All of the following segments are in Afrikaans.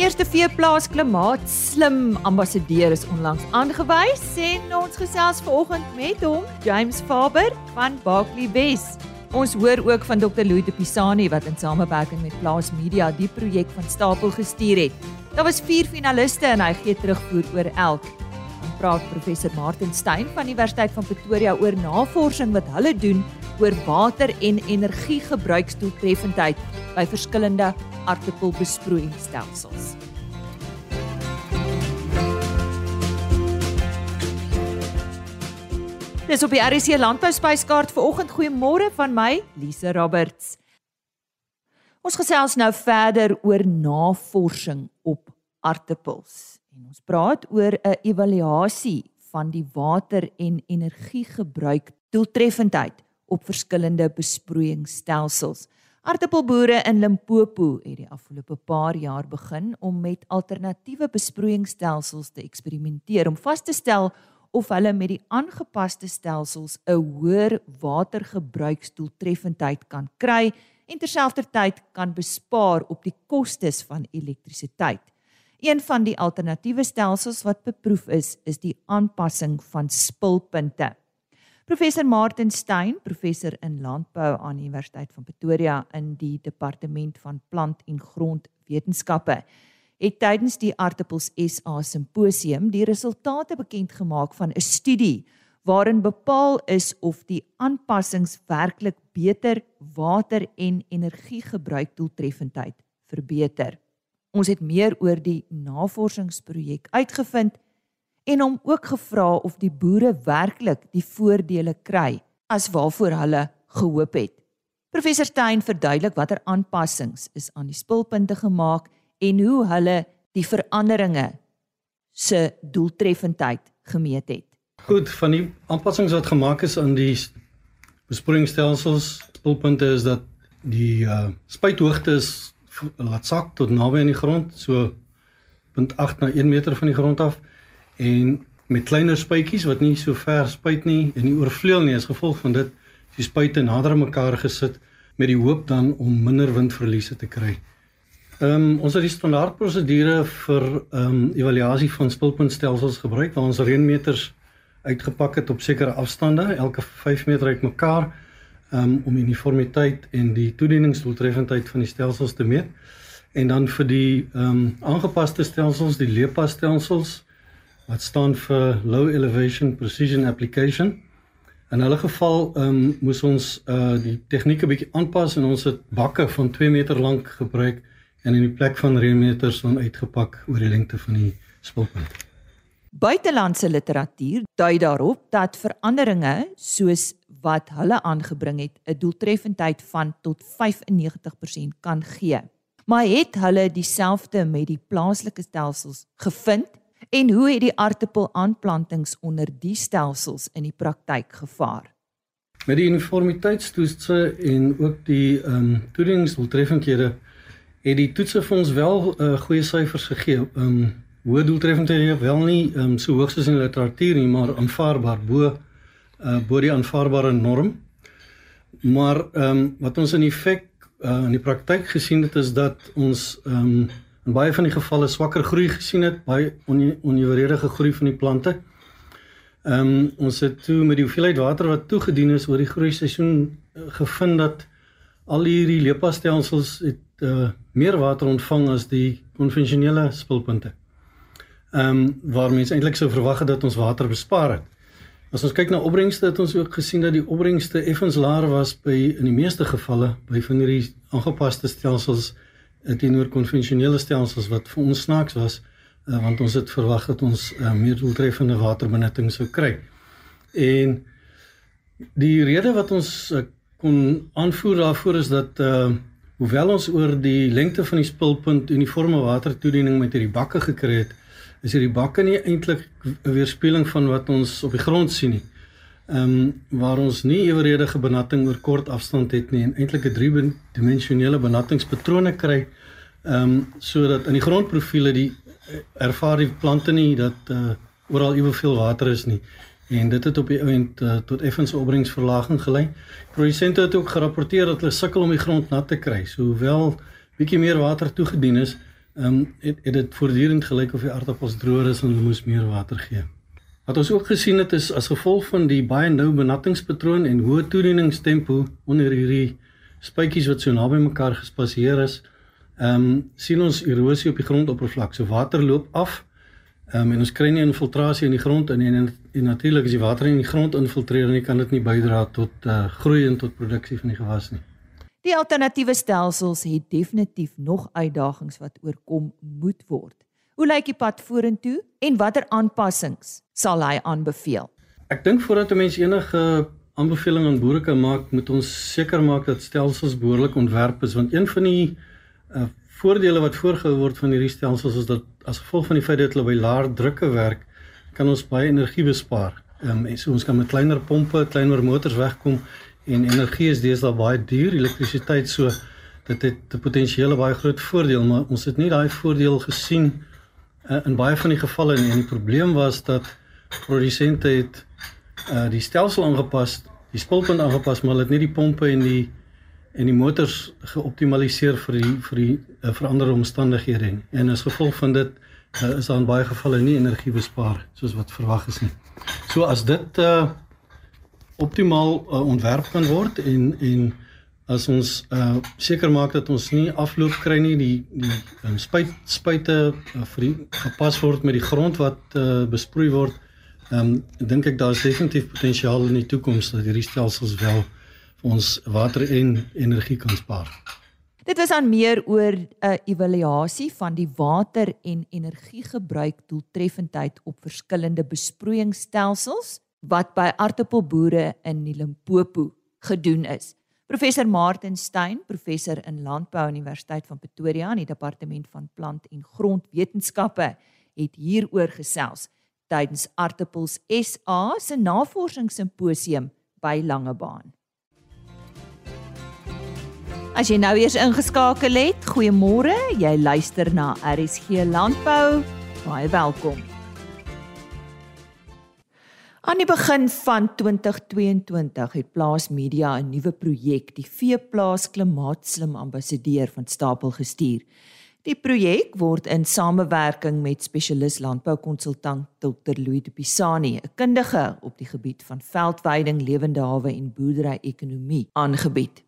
eerste veeplaas klimaat slim ambassadeur is onlangs aangewys en ons gesels vanoggend met hom, James Faber van Barkley Wes. Ons hoor ook van Dr. Louis de Pisani wat in samewerking met Plaas Media die projek van stapel gestuur het. Daar was 4 finaliste en hy gee terugvoer oor elk. Praat professor Martin Stein van Universiteit van Pretoria oor navorsing wat hulle doen oor water en energiegebruiksdoeltreffendheid by verskillende aardappelbesproeiingsstelsels. Dis op die RC Landbou spyskaart vanoggend. Goeiemôre van my, Lise Roberts. Ons gesels nou verder oor navorsing op aardappels en ons praat oor 'n evaluasie van die water en energiegebruik doeltreffendheid op verskillende besproeiingsstelsels. Aardappelboere in Limpopo het die afgelope paar jaar begin om met alternatiewe besproeiingsstelsels te eksperimenteer om vas te stel of hulle met die aangepaste stelsels 'n hoër watergebruiksdoeltreffendheid kan kry en terselfdertyd kan bespaar op die kostes van elektrisiteit. Een van die alternatiewe stelsels wat beproef is, is die aanpassing van spulpunte. Professor Martin Stein, professor in landbou aan die Universiteit van Pretoria in die departement van plant en grondwetenskappe, het tydens die Aartappels SA simposium die resultate bekend gemaak van 'n studie waarin bepaal is of die aanpassings werklik beter water en energiegebruik doeltreffendheid verbeter. Ons het meer oor die navorsingsprojek uitgevind en hom ook gevra of die boere werklik die voordele kry as waarvoor hulle gehoop het. Professor Stein verduidelik watter aanpassings is aan die spulpunte gemaak en hoe hulle die veranderinge se doeltreffendheid gemeet het. Goed, van die aanpassings wat gemaak is aan die besproeiingsstelsels, spulpunte is dat die uh spuithoogte is laat sak tot naby aan die grond, so 0.8 na 1 meter van die grond af en met kleiner spuitjies wat nie so ver spuit nie en nie oorvleuel nie as gevolg van dit die spuite nader aan mekaar gesit met die hoop dan om minder windverliese te kry. Ehm um, ons het die standaard prosedure vir ehm um, evaluasie van spulpuntstelsels gebruik waar ons reënmeters uitgepak het op sekere afstande, elke 5 meter uitmekaar um, om uniformiteit en die toedieningsdoeltreffendheid van die stelsels te meet. En dan vir die ehm um, aangepaste stelsels, die LEPA stelsels, wat staan vir low elevation precision application. In hulle geval ehm um, moes ons uh die tegnieke bietjie aanpas en ons het bakke van 2 meter lank gebruik en in die plek van reënmeters dan uitgepak oor die lengte van die spulpunt. Buitelandse literatuur dui daarop dat veranderinge soos wat hulle aangebring het 'n doeltreffendheid van tot 95% kan gee. Maar het hulle dieselfde met die plaaslike stelsels gevind En hoe het die aardappelaanplantings onder die stelsels in die praktyk gevaar? Met die uniformiteitstoetse en ook die ehm um, toedingsdoeltreffendhede het die toetse vir ons wel uh, goeie syfers gegee. Ehm um, hoë doeltreffendhede wel nie ehm um, so hoog soos in die literatuur nie, maar aanvaarbaar bo uh bo die aanvaarbare norm. Maar ehm um, wat ons in effek uh, in die praktyk gesien het is dat ons ehm um, in baie van die gevalle swakker groei gesien het, baie oneweredige groei van die plante. Ehm um, ons het toe met die hoeveelheid water wat toegedien is oor die groei seisoen uh, gevind dat al hierdie lepastelsels het uh, meer water ontvang as die konvensionele spulpunte. Ehm um, waar mense eintlik sou verwag het dat ons water bespaar het. As ons kyk na opbrengste het ons ook gesien dat die opbrengste effens laer was by in die meeste gevalle by van hierdie aangepaste stelsels teenoor konvensionele stelsels wat vir ons snaaks was uh, want ons het verwag dat ons uh, meer doeltreffende waterbenutting sou kry. En die rede wat ons uh, kon aanvoer daarvoor is dat uh, hoewel ons oor die lengte van die spulpunt uniforme watertoediening met hierdie bakke gekry het, is hierdie bakke nie eintlik 'n weerspieëling van wat ons op die grond sien nie. Ehm um, waar ons nie eweredige benatting oor kort afstand het nie en eintlik 'n driedimensionele benattingspatrone kry ehm um, sodat in die grondprofiele die eh, ervaar die plante nie dat uh, oral eweveel water is nie en dit het op die oomblik uh, tot effens opbrengsverlaging gelei. Produsente het ook gerapporteer dat hulle sukkel om die grond nat te kry. So hoewel bietjie meer water toegedien is, ehm um, het, het dit voortdurend gelyk of die aardappels droër is en hulle moes meer water gee. Wat ons ook gesien het is as gevolg van die baie nou benattingspatroon en hoë toedieningstempo onder hierdie spuitjies wat so naby mekaar gespaseer is, ehm um, sien ons erosie op die grondoppervlak. So water loop af. Ehm um, en ons kry nie infiltrasie in die grond in en, en, en natuurlik as die water in die grond infiltreer, dan kan dit nie bydra tot uh, groei en tot produksie van die gewas nie. Die alternatiewe stelsels het definitief nog uitdagings wat oorkom moet word. Hoe lyk die pad vorentoe en watter aanpassings sal hy aanbeveel? Ek dink voordat 'n mens enige aanbeveling aan boere kan maak, moet ons seker maak dat stelsels behoorlik ontwerp is want een van die uh, voordele wat voorgehou word van hierdie stelsels is dat as gevolg van die feit dat hulle by laer drukke werk, kan ons baie energie bespaar. Ehm um, so ons kan met kleiner pompe, kleiner motors wegkom en energie is deesdae baie duur, elektrisiteit so dit het 'n potensiële baie groot voordeel, maar ons het nie daai voordeel gesien uh, in baie van die gevalle nie. En die probleem was dat produsente het uh die stelsel aangepas, die spulpunt aangepas, maar hulle het nie die pompe en die en die motors geoptimaliseer vir die vir die uh, veranderde omstandighede nie. En as gevolg van dit uh, is daar in baie gevalle nie energie bespaar soos wat verwag is nie. So as dit uh optimaal uh, ontwerp kan word en en as ons uh seker maak dat ons nie afloop kry nie die die um, spuit spuite uh, vir die gepas word met die grond wat uh, besproei word. Ehm um, dink ek daar is definitief potensiaal in die toekoms dat hierdie stelsels wel vir ons water en energie kan spaar. Dit was aan meer oor 'n uh, evaluasie van die water en energiegebruik doeltreffendheid op verskillende besproeiingsstelsels wat by aardappelboere in Limpopo gedoen is. Professor Martin Stein, professor in Landbou Universiteit van Pretoria in die departement van plant en grondwetenskappe, het hieroor gesels tydens Aardappels SA se navorsingssimposium by Langebaan. As jy nou eers ingeskakel het, goeiemôre. Jy luister na RSG Landbou. Baie welkom. Aan die begin van 2022 het Plaas Media 'n nuwe projek, die Veeplaas Klimaatslim Ambassadeur van stapel gestuur. Die projek word in samewerking met spesialis landboukonsultant Dr. Louis de Pisani, 'n kundige op die gebied van veldweiding, lewende hawe en boerdery-ekonomie aangebied.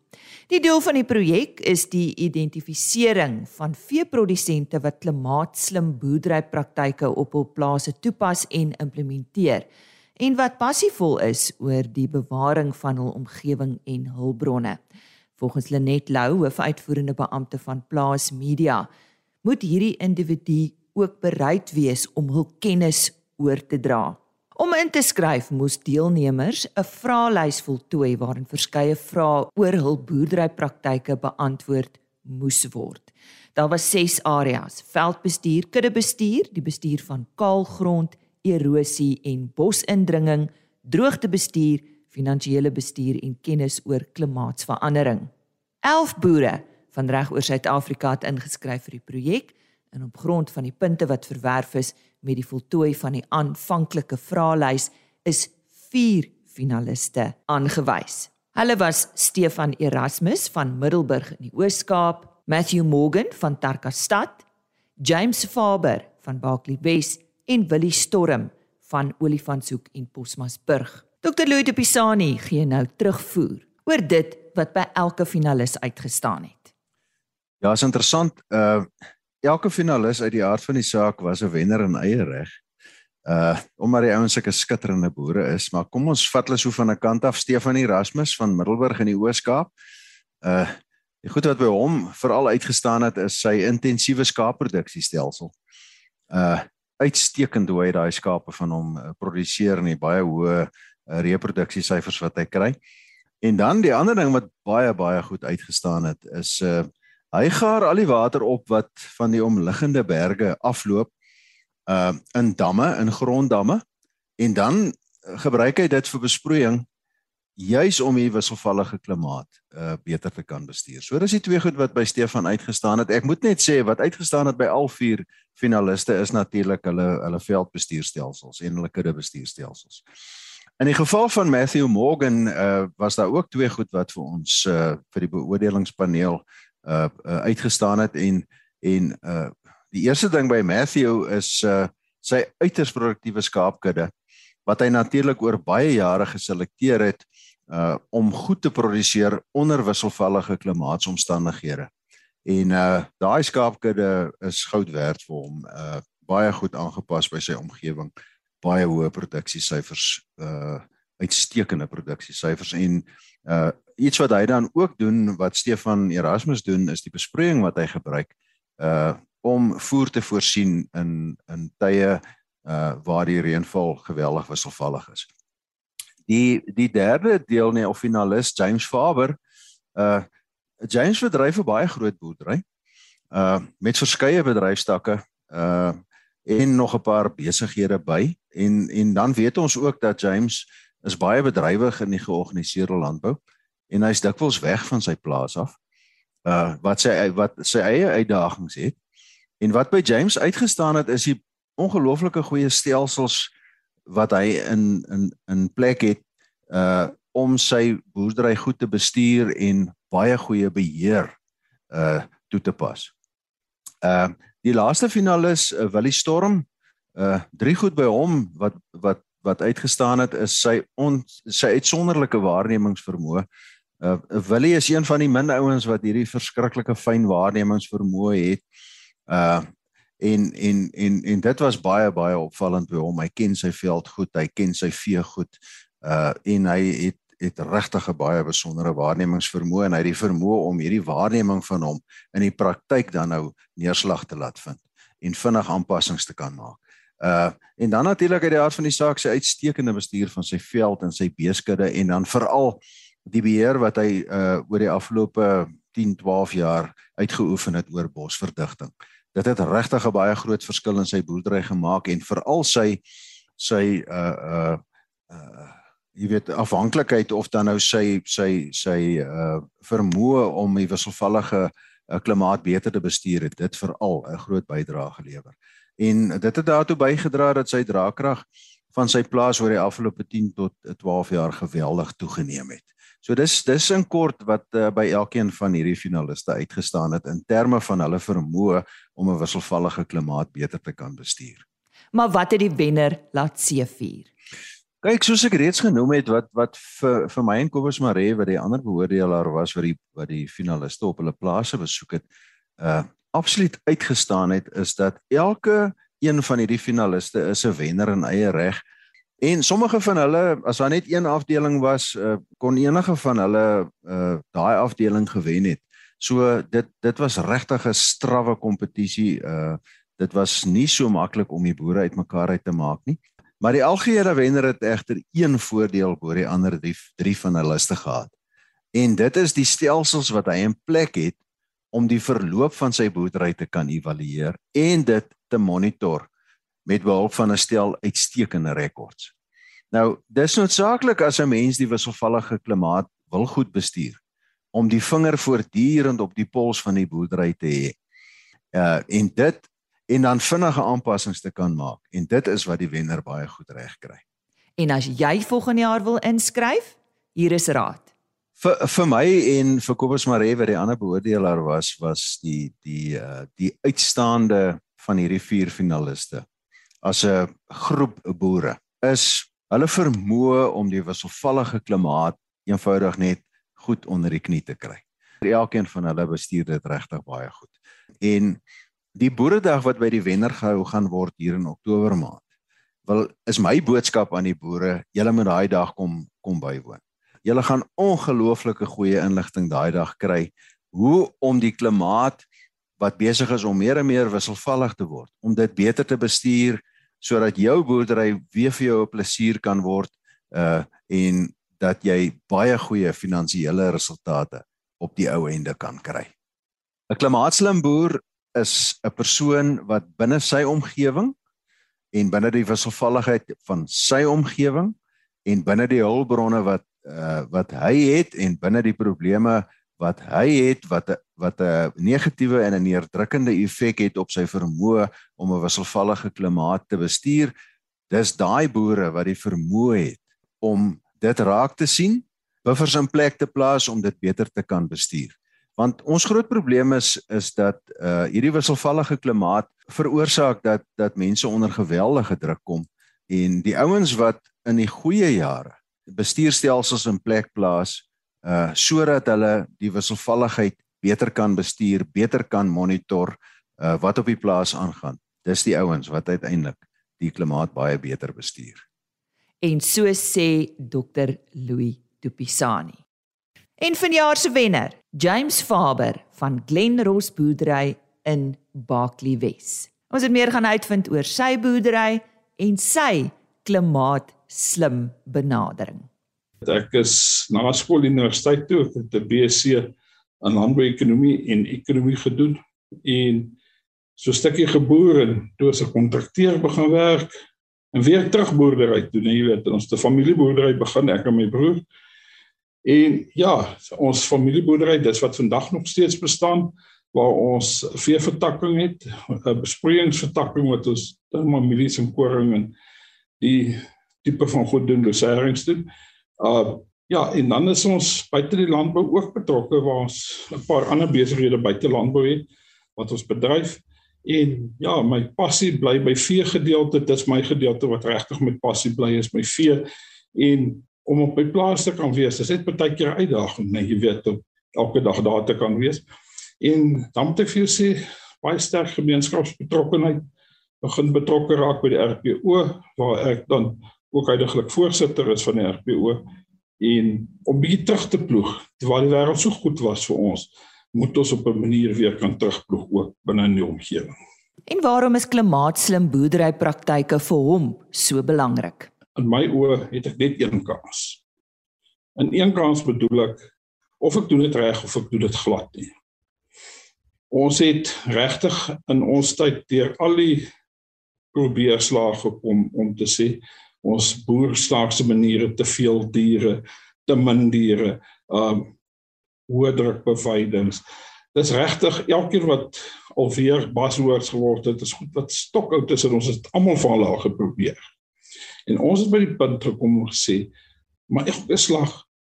Die doel van die projek is die identifisering van veeprodusente wat klimaatslim boerderypraktyke op hul plase toepas en implementeer en wat passievol is oor die bewaring van hul omgewing en hulpbronne. Volgens Lenet Lou, hoofuitvoerende beampte van Plaas Media, moet hierdie individu ook bereid wees om hul kennis oor te dra. Om in te skryf moes deelnemers 'n vraelys voltooi waarin verskeie vrae oor hul boerderypraktyke beantwoord moes word. Daar was 6 areas: veldbestuur, kuddebestuur, die bestuur van kaalgrond, erosie en bosindringing, droogtebestuur, finansiële bestuur en kennis oor klimaatsverandering. 11 boere van reg oor Suid-Afrika het ingeskryf vir die projek en op grond van die punte wat verwerf is met die voltooi van die aanvanklike vraelys is 4 finaliste aangewys. Hulle was Stefan Erasmus van Middelburg in die Oos-Kaap, Matthew Morgan van Tarkastad, James Faber van Baaklie Wes en Willie Storm van Olifantshoek en Posmasburg. Dr. Louis de Pisani gee nou terugvoer oor dit wat by elke finalis uitgestaan het. Ja, is interessant. Uh elke finalis uit die aard van die saak was 'n wenner in eie reg. Uh omdat die ouens sulke skitterende boere is, maar kom ons vat hulle so van 'n kant af Stefan Erasmus van Middelburg in die Oos-Kaap. Uh die goed wat by hom veral uitgestaan het is sy intensiewe skaapproduksiestelsel. Uh uitstekend hoe hy daai skape van hom uh, produseer en die baie hoë uh, reproduksiesyfers wat hy kry. En dan die ander ding wat baie baie goed uitgestaan het is uh hy gaar al die water op wat van die omliggende berge afloop uh in damme, in gronddamme en dan gebruik hy dit vir besproeiing juis om hier wisselvallige klimaat uh beter te kan bestuur. So dis die twee goed wat by Stefan uitgestaan het. Ek moet net sê wat uitgestaan het by al vier finaliste is natuurlik hulle hulle veldbestuurstelsels en hulle kudde bestuurstelsels. In die geval van Matthew Morgan uh was daar ook twee goed wat vir ons uh vir die beoordelingspaneel uh, uh uitgestaan het en en uh Die eerste ding by Matthew is uh sy uiters produktiewe skaapkudde wat hy natuurlik oor baie jare geselekteer het uh om goed te produseer onder wisselvallige klimaatsomstandighede. En uh daai skaapkudde is goud werd vir hom. Uh baie goed aangepas by sy omgewing. Baie hoë produksiesyfers, uh uitstekende produksiesyfers en uh iets wat hy dan ook doen wat Stefan Erasmus doen is die besproeiing wat hy gebruik uh om voer te voorsien in in tye uh waar die reënval geweldig wisselvallig is. Die die derde deel nee of finalis James Faber uh James bedryf 'n baie groot boerdery uh met verskeie bedryfstakke uh en nog 'n paar besighede by. En en dan weet ons ook dat James is baie bedrywig in die georganiseerde landbou en hy's dikwels weg van sy plaas af uh wat sy wat sy eie uitdagings het. En wat by James uitgestaan het is die ongelooflike goeie stelsels wat hy in in in plek het uh om sy boerdery goed te bestuur en baie goeie beheer uh toe te pas. Uh die laaste finalis uh, Willie Storm uh drie goed by hom wat wat wat uitgestaan het is sy on, sy uitsonderlike waarnemingsvermoë. Uh Willie is een van die min ouens wat hierdie verskriklike fyn waarnemingsvermoë het. Uh en en en en dit was baie baie opvallend by hom. Hy ken sy veld goed, hy ken sy vee goed. Uh en hy het het regtig 'n baie besondere waarnemingsvermoë en hy het die vermoë om hierdie waarneming van hom in die praktyk dan nou neerslag te laat vind en vinnig aanpassings te kan maak. Uh en dan natuurlik uit die aard van die saak sy uitstekende bestuur van sy veld en sy beeskudde en dan veral die beheer wat hy uh oor die afgelope 10, 12 jaar uitgeoefen het oor bosverdigting. Dit het regtig 'n baie groot verskil in sy boerdery gemaak en veral sy sy uh uh uh jy weet afhanklikheid of dan nou sy sy sy uh vermoë om die wisselvallige uh, klimaat beter te bestuur het dit veral 'n groot bydrae gelewer. En dit het daartoe bygedra dat sy draagkrag van sy plaas oor die afgelope 10 tot 12 jaar geweldig toegeneem het. So dis dis in kort wat uh, by elkeen van hierdie finaliste uitgestaan het in terme van hulle vermoë om 'n wisselvallige klimaat beter te kan bestuur. Maar wat het die wenner laat seëvier? Kyk, soos ek reeds genoem het wat wat vir vir my en Kobus Maree wat die ander beoordelaar was wat die wat die finaliste op hulle plase besoek het, uh absoluut uitgestaan het is dat elke een van hierdie finaliste is 'n wenner in eie reg. En sommige van hulle, as daar net een afdeling was, uh, kon enige van hulle uh daai afdeling gewen het. So dit dit was regtig 'n strawwe kompetisie. Uh dit was nie so maklik om die boere uitmekaar uit te maak nie. Maar die algehele wenner het egter een voordeel bo die ander drie, drie van hulle liste gehad. En dit is die stelsels wat hy in plek het om die verloop van sy boerdery te kan evalueer en dit te monitor met behulp van 'n stel uitstekende rekords. Nou, dis noodsaaklik as 'n mens die wisselvallige klimaat wil goed bestuur om die vinger voortdurend op die pols van die boerdery te hê. Uh en dit en dan vinnige aanpassings te kan maak en dit is wat die wenner baie goed reg kry. En as jy volgende jaar wil inskryf, hier is raad. Vir vir my en vir Kobus Maree wat die ander beoordelaar was, was die die uh die uitstaande van hierdie vier finaliste as 'n groep boere is hulle vermoë om die wisselvallige klimaat eenvoudig net goed onder die knie te kry. Elkeen van hulle bestuur dit regtig baie goed. En die boeredag wat by die wenner gehou gaan word hier in Oktober maand. Wil is my boodskap aan die boere, julle moet daai dag kom kom bywoon. Julle gaan ongelooflike goeie inligting daai dag kry hoe om die klimaat wat besig is om meer en meer wisselvallig te word, om dit beter te bestuur sodat jou boerdery weer vir jou 'n plesier kan word uh en dat jy baie goeie finansiële resultate op die ou ende kan kry. 'n Klimaatslim boer is 'n persoon wat binne sy omgewing en binne die wisselvalligheid van sy omgewing en binne die hulpbronne wat uh, wat hy het en binne die probleme wat hy het wat wat 'n negatiewe en 'n neerdrukkende effek het op sy vermoë om 'n wisselvallige klimaat te bestuur. Dis daai boere wat die vermoë het om dit raak te sien buffers in plek te plaas om dit beter te kan bestuur Want ons groot probleem is is dat uh hierdie wisselvallige klimaat veroorsaak dat dat mense onder geweldige druk kom en die ouens wat in die goeie jare bestuurstelsels in plek plaas uh sodat hulle die wisselvalligheid beter kan bestuur, beter kan monitor uh wat op die plaas aangaan. Dis die ouens wat uiteindelik die klimaat baie beter bestuur. En so sê Dr. Louis Dupisani. En vanjaar se wenner, James Faber van Glenros boerdery in Barkley Wes. Ons het meer gaan uitvind oor sy boerdery en sy klimaatslim benadering. Ek is na skool universiteit toe, ek het 'n BSc in landbouekonomie en ekonomie gedoen en so 'n stukkie geboor en toe as 'n kontrakteur begin werk en weer terug boerdery toe, nee, jy weet, ons te familieboerdery begin ek en my broer. En ja, ons familieboerdery, dis wat vandag nog steeds bestaan waar ons veevertakking het, 'n besproeiingsvertakking wat ons dan maar mielies en koring en die tipe van goed doen, loserings doen. Uh ja, en dan is ons buite die landbou ook betrokke waar ons 'n paar ander besighede buite landbou het wat ons bedryf. En ja, my passie bly by vee gedeelte. Dit is my gedeelte wat regtig met passie bly is my vee en om op my plaas te kan wees. Dit is net baie keer 'n uitdaging, nee, jy weet, om elke dag daar te kan wees. En dan moet ek vir jou sê baie sterk gemeenskapsbetrokkenheid begin betrokke raak by die RPO waar ek dan ook heidaglik voorsitter is van die RPO en om bietjie terug te ploeg terwyl die wêreld so goed was vir ons moet ons op 'n manier weer kan terugploeg ook binne in die omgewing. En waarom is klimaatslim boerderypraktyke vir hom so belangrik? In my oë het ek net een kans. In een kans bedoel ek of ek doen dit reg of ek doen dit glad nie. Ons het regtig in ons tyd deur al die probeerslae gekom om te sê ons boer slaagse maniere te veel diere, te min diere, um hoë druk beveidings. Dis regtig elkeen wat alweer baswoords geword het, is goed wat stokoud is en ons het almal van hulle al geprobeer. En ons het by die punt gekom om gesê, maar ek beslag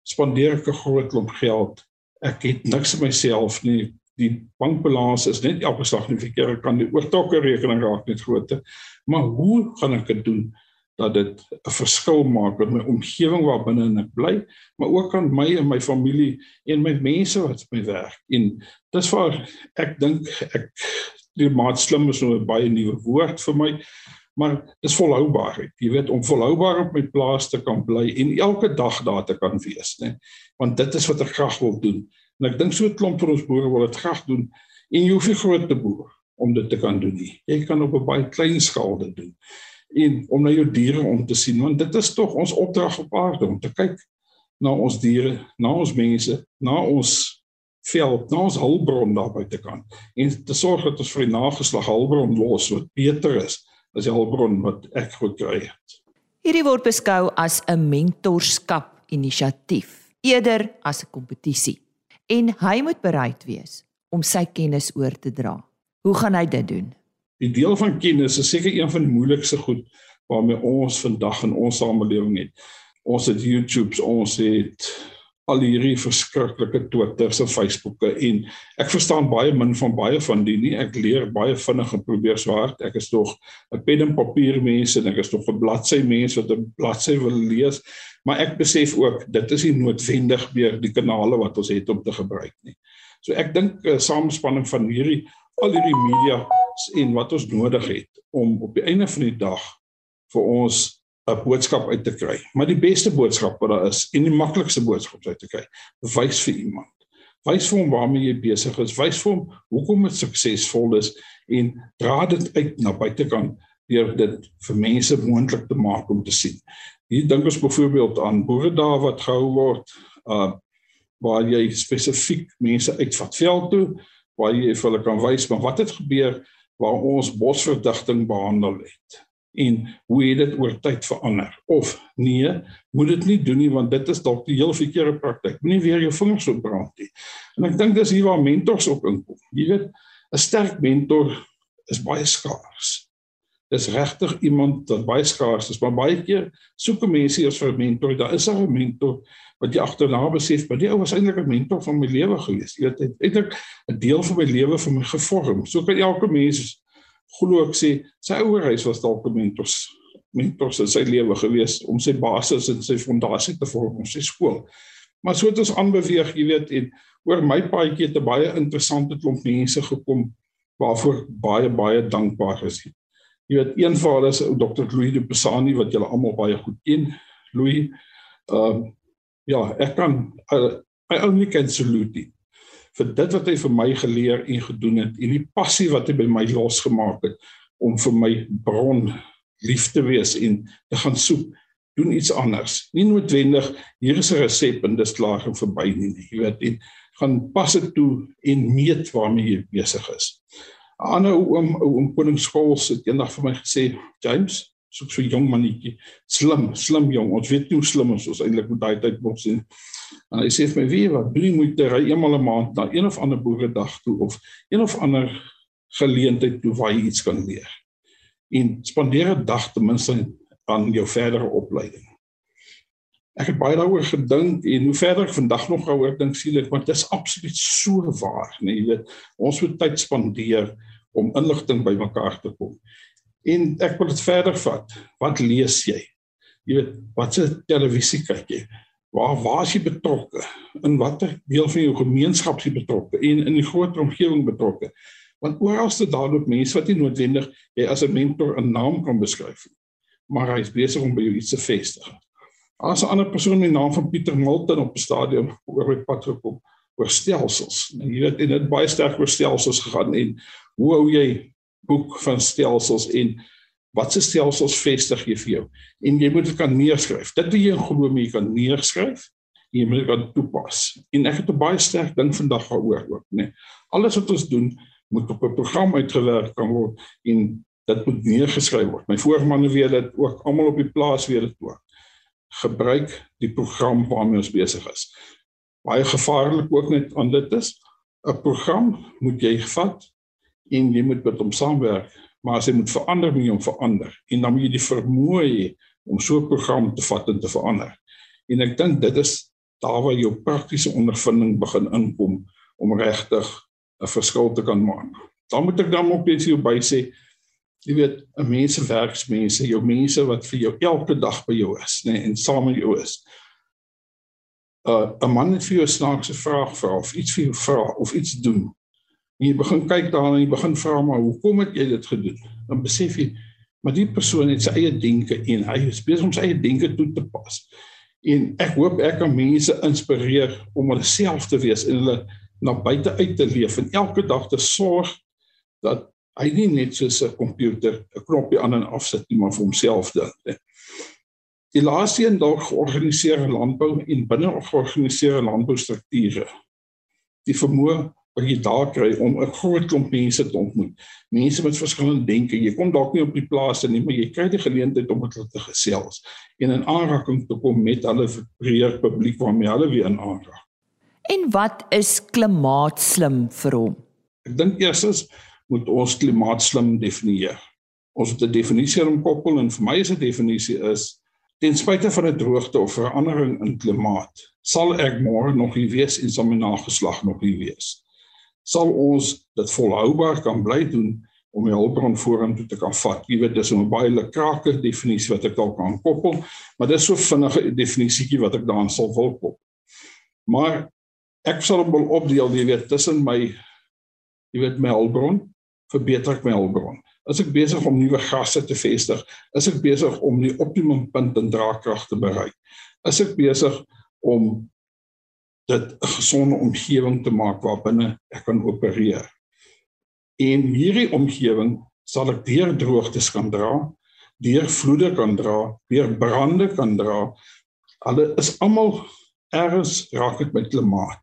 spandeer ek 'n groot klomp geld. Ek het niks in myself nie. Die bankbalans is net elke slag nie verkeer kan die oortokke rekening raak net groter. Maar hoe gaan ek dit doen dat dit 'n verskil maak met my omgewing waarbinne ek bly, maar ook aan my en my familie en my mense wat by werk. En dis waar ek dink ek die maat slim is nou 'n baie nuwe woord vir my maar dis volhoubaarheid. Jy weet om volhoubaar op my plaas te kan bly en elke dag daar te kan wees, né? Want dit is wat ek graag wil doen. En ek dink so 'n klomp van ons boere wil dit graag doen en jy hoef nie groot te boer om dit te kan doen nie. Jy kan op 'n baie klein skaal dit doen. En om na jou diere om te sien want dit is tog ons opdrag op aarde om te kyk na ons diere, na ons mense, na ons veld, na ons hulpbron daar buite kan en te sorg dat ons vir die nageslag hulpbron los wat beter is as die hulpbron wat ek gekry het. Hierdie word beskou as 'n mentorskap inisiatief eerder as 'n kompetisie en hy moet bereid wees om sy kennis oor te dra. Hoe gaan hy dit doen? Die deel van kennis is seker een van die moeilikste goed waarmee ons vandag in ons samelewing het. Ons het YouTube's, ons het al hierdie verskriklike Twitters en Facebooke en ek verstaan baie min van baie van die nie. Ek leer baie vinnig en probeer so hard. Ek is tog 'n pen en papier mens en ek is tog 'n bladsy mens wat 'n bladsy wil lees, maar ek besef ook dit is nie noodwendig meer die kanale wat ons het om te gebruik nie. So ek dink 'n uh, samespanning van hierdie al hierdie media en wat ons nodig het om op die einde van die dag vir ons 'n boodskap uit te kry. Maar die beste boodskap wat daar is en die maklikste boodskap uit te kry, wys vir iemand. Wys vir hom waarmee jy besig is, wys vir hom hoekom dit suksesvol is en dra dit uit na buitekant deur dit vir mense moontlik te maak om te sien. Hier dink ons byvoorbeeld aan boeredae wat gehou word, uh waar jy spesifiek mense uitvat veld toe waar jy vir hulle kan wys maar wat het gebeur waar ons bosverdigting behandel het en hoe het dit oor tyd verander of nee moet dit nie doen nie want dit is dalk die heel verkeerde praktyk moenie weer jou vingers op brand nie en ek dink dis hier waar mentors ook inkom jy weet 'n sterk mentor is baie skaars Dis regtig iemand wat baie skaars is, maar baie keer soek mense eers vir 'n mentor. Daar is 'n mentor wat jy agterna besef, maar die ou was eintlik 'n mentor van my lewe gewees. Jy weet, eintlik 'n deel van my lewe vir my gevorm. So kan elke mens glo ek sê sy ouerhuis was dalk 'n mentors mentors in sy lewe gewees om sy basis en sy fondasie te vorm, sy skool. Maar so het ons aanbeweeg, jy weet, en oor my paadjie het 'n baie interessante klomp mense gekom waarvoor baie baie dankbaar is. Jy weet, een van hulle is ou Dr. Louis de Pisani wat julle almal baie goed ken. Louis ehm uh, ja, ek kan uh, I only can salute him vir dit wat hy vir my geleer en gedoen het en die passie wat hy by my losgemaak het om vir my bron lief te wees en te gaan soek doen iets anders. Nie noodwendig hier is 'n resep en dis klaar en verby nie. Jy weet, en gaan pas dit toe en meet waarmee jy besig is. 'n Ander oom, oom Koningsskool het eendag vir my gesê, James, soek so 'n jong mannetjie, slim, slim jong. Ons weet nie hoe slim ons eintlik met daai tyd mos sien. En hy sê vir my, "Wie wat, doen moet ry eenmal 'n maand na een of ander boeredag toe of een of ander geleentheid toe waar jy iets kan leer." En spandeer 'n dag ten minste aan jou verdere opleiding. Ek het baie daaroor gedink en hoe verder ek vandag nog daaroor dink sien ek want dit is absoluut so waar, nee, jy weet, ons moet tyd spandeer om inligting bymekaar te kom. En ek wil dit verder vat. Wat lees jy? Jy weet, watse televisie kyk jy? Waar waar is jy betrokke? In watter deel van jou gemeenskap is jy betrokke en in die groter omgewing betrokke? Want oral is daar ook mense wat nie noodwendig jy as 'n mentor 'n naam kan beskryf nie maar hy is besig om by jou iets te vestig. As 'n ander persoon met die naam van Pieter Milton op 'n stadium oor my pad gekom oor stelsels. En jy weet en dit baie sterk oor stelsels gegaan en hoe hou jy boek van stelsels en wat se stelsels vestig jy vir jou? En jy moet dit kan neerskryf. Dit wat jy glo jy kan neerskryf jy moet dit toepas. En ek het 'n baie sterk ding vandag daaroor ook, nê. Nee. Alles wat ons doen moet op 'n program uitgewerk kan word en dit moet neergeskryf word. My voormanne weet dit ook almal op die plaas weet dit ook. Gebruik die program waarmee ons besig is. Baie gevaarlik ook net aan dit is 'n program moet jy vat en jy moet met hom saamwerk, maar as hy moet verander, moet jy hom verander en dan moet jy die vermoë hê om so 'n program te vat en te verander. En ek dink dit is daar waar jou praktiese ondervinding begin inkom om regtig 'n verskil te kan maak. Dan moet ek dan ook net vir jou by sê jy weet mense werksmense, jou mense wat vir jou elke dag by jou is, nê, nee, en saam met jou is. 'n uh, 'n man het vir jou 'n snaakse vraag vra of iets vir jou vra of iets doen. En jy begin kyk daarna en jy begin vra maar hoekom het jy dit gedoen? Dan besef jy maar die persoon het sy eie denke en hy is besig om sy eie denke toe te pas. En ek hoop ek kan mense inspireer om hulle self te wees en hulle na buite uit te leef en elke dag te sorg dat hy nie net soos 'n komputer 'n knoppie aan en af sit nie maar vir homself dink. Die laaste een dalk georganiseerde landbou en binne georganiseerde landboustrukture. Die vermoë wat jy daar kry om 'n groot klomp mense te ontmoet. Mense met verskillende denke. Jy kom dalk nie op die plaas nie, maar jy kry die geleentheid om met hulle te gesels en in aanraking te kom met hulle breër publiek waarmee hulle weer in aanraak. En wat is klimaatslim vir hom? Ek dink eerstens moet ons klimaatslim definieer. Ons het 'n definisie om koppel en vir my is 'n definisie is ten spyte van 'n droogte of verandering in klimaat, sal ek môre nog hier wees en sal my nageslag nog hier wees. Sal ons dit volhoubaar kan bly doen om die hulpbron vorentoe te kan vat. Jy weet dis 'n baie lekker definisie wat ek dalk kan koppel, maar dis so vinnige definisietjie wat ek daaraan sal wil koppel. Maar ek sal hom wil opdeel, jy weet, tussen my jy weet my hulpbron verbeter ek my hulpbron. As ek besig om nuwe gasse te vestig, is ek besig om die optimum punt in draagkrag te bereik. Is ek besig om dit 'n gesonde omgewing te maak waarbinne ek kan opereer. En hierdie omgewing sal ek deur droogtes kan dra, deur vloede kan dra, deur brande kan dra. Hulle is almal ergens raak dit met klimaat.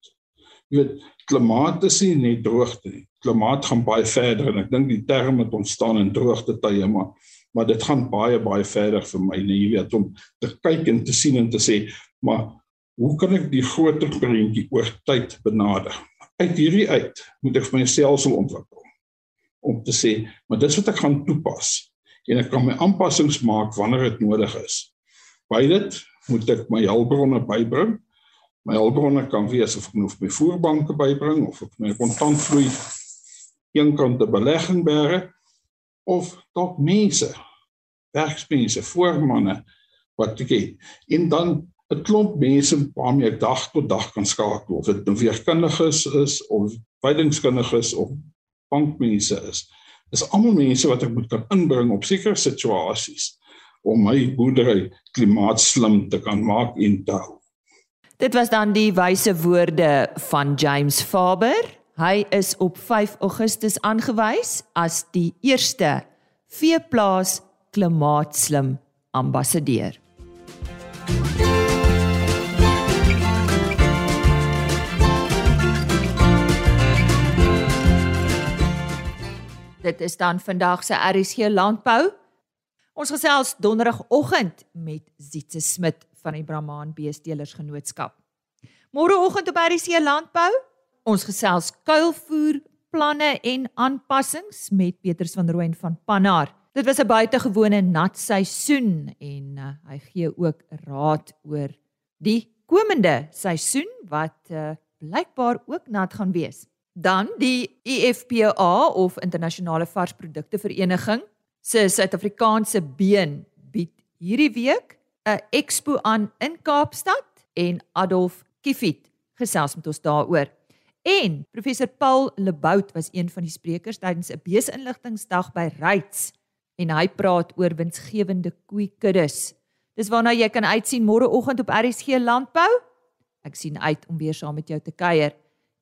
Jy weet, klimaat is nie net droogte nie klimaat gaan baie verder en ek dink die term het ontstaan in droogte tye maar maar dit gaan baie baie verder vir my nee jy weet om te kyk en te sien en te sê maar hoe kan ek die groter prentjie oor tyd benader uit hierdie uit moet ek vir myself sou ontwikkel om te sê maar dis wat ek gaan toepas en ek kan my aanpassings maak wanneer dit nodig is. By dit moet ek my hulpbronne bybring. My hulpbronne kan wees of ek moet my voerbanke bybring of ek my kontantvloei eenkant 'n belegging bære of dalk mense, werksmense, voormanne wat ek het. En dan 'n klomp mense waarmee ek dag tot dag kan skakel of dit nou weerkundiges is of veilingskundiges of bankmense is. Dis almal mense wat ek moet kan inbring op sekere situasies om my boerdery klimaatslim te kan maak en te hou. Dit was dan die wyse woorde van James Faber. Hy is op 5 Augustus aangewys as die eerste veeplaas klimaatslim ambassadeur. Dit is dan vandag se RSG landbou. Ons gesels donderdagoggend met Zietse Smit van die Brahman Beestelers Genootskap. Môreoggend op RSC landbou, ons gesels kuilvoer planne en aanpassings met Peters van Rooyen van Pannar. Dit was 'n buitengewone nat seisoen en uh, hy gee ook raad oor die komende seisoen wat uh, blykbaar ook nat gaan wees. Dan die IFPA of Internasionale Varsprodukte Vereniging se Suid-Afrikaanse been bied hierdie week 'n expo aan in Kaapstad en Adolf Kiefit gesels met ons daaroor. En professor Paul Lebout was een van die sprekers tydens 'n beesinligtingsdag by Ryds en hy praat oor winsgewende koeikuddes. Dis waarna jy kan uitsien môreoggend op RSG Landbou. Ek sien uit om weer saam met jou te kuier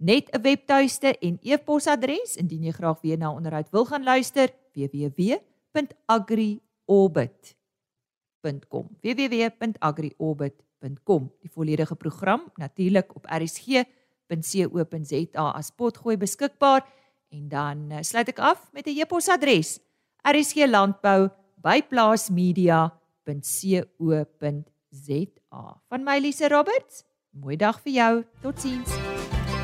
net 'n webtuiste en e-posadres indien jy graag weer na onderhoud wil gaan luister www.agriorbit.com www.agriorbit.com die volledige program natuurlik op rsg.co.za as potgooi beskikbaar. En dan eh, sluit ek af met 'n e-posadres rsglandbou@plaasmedia.co.za van my Lise Roberts mooi dag vir jou totsiens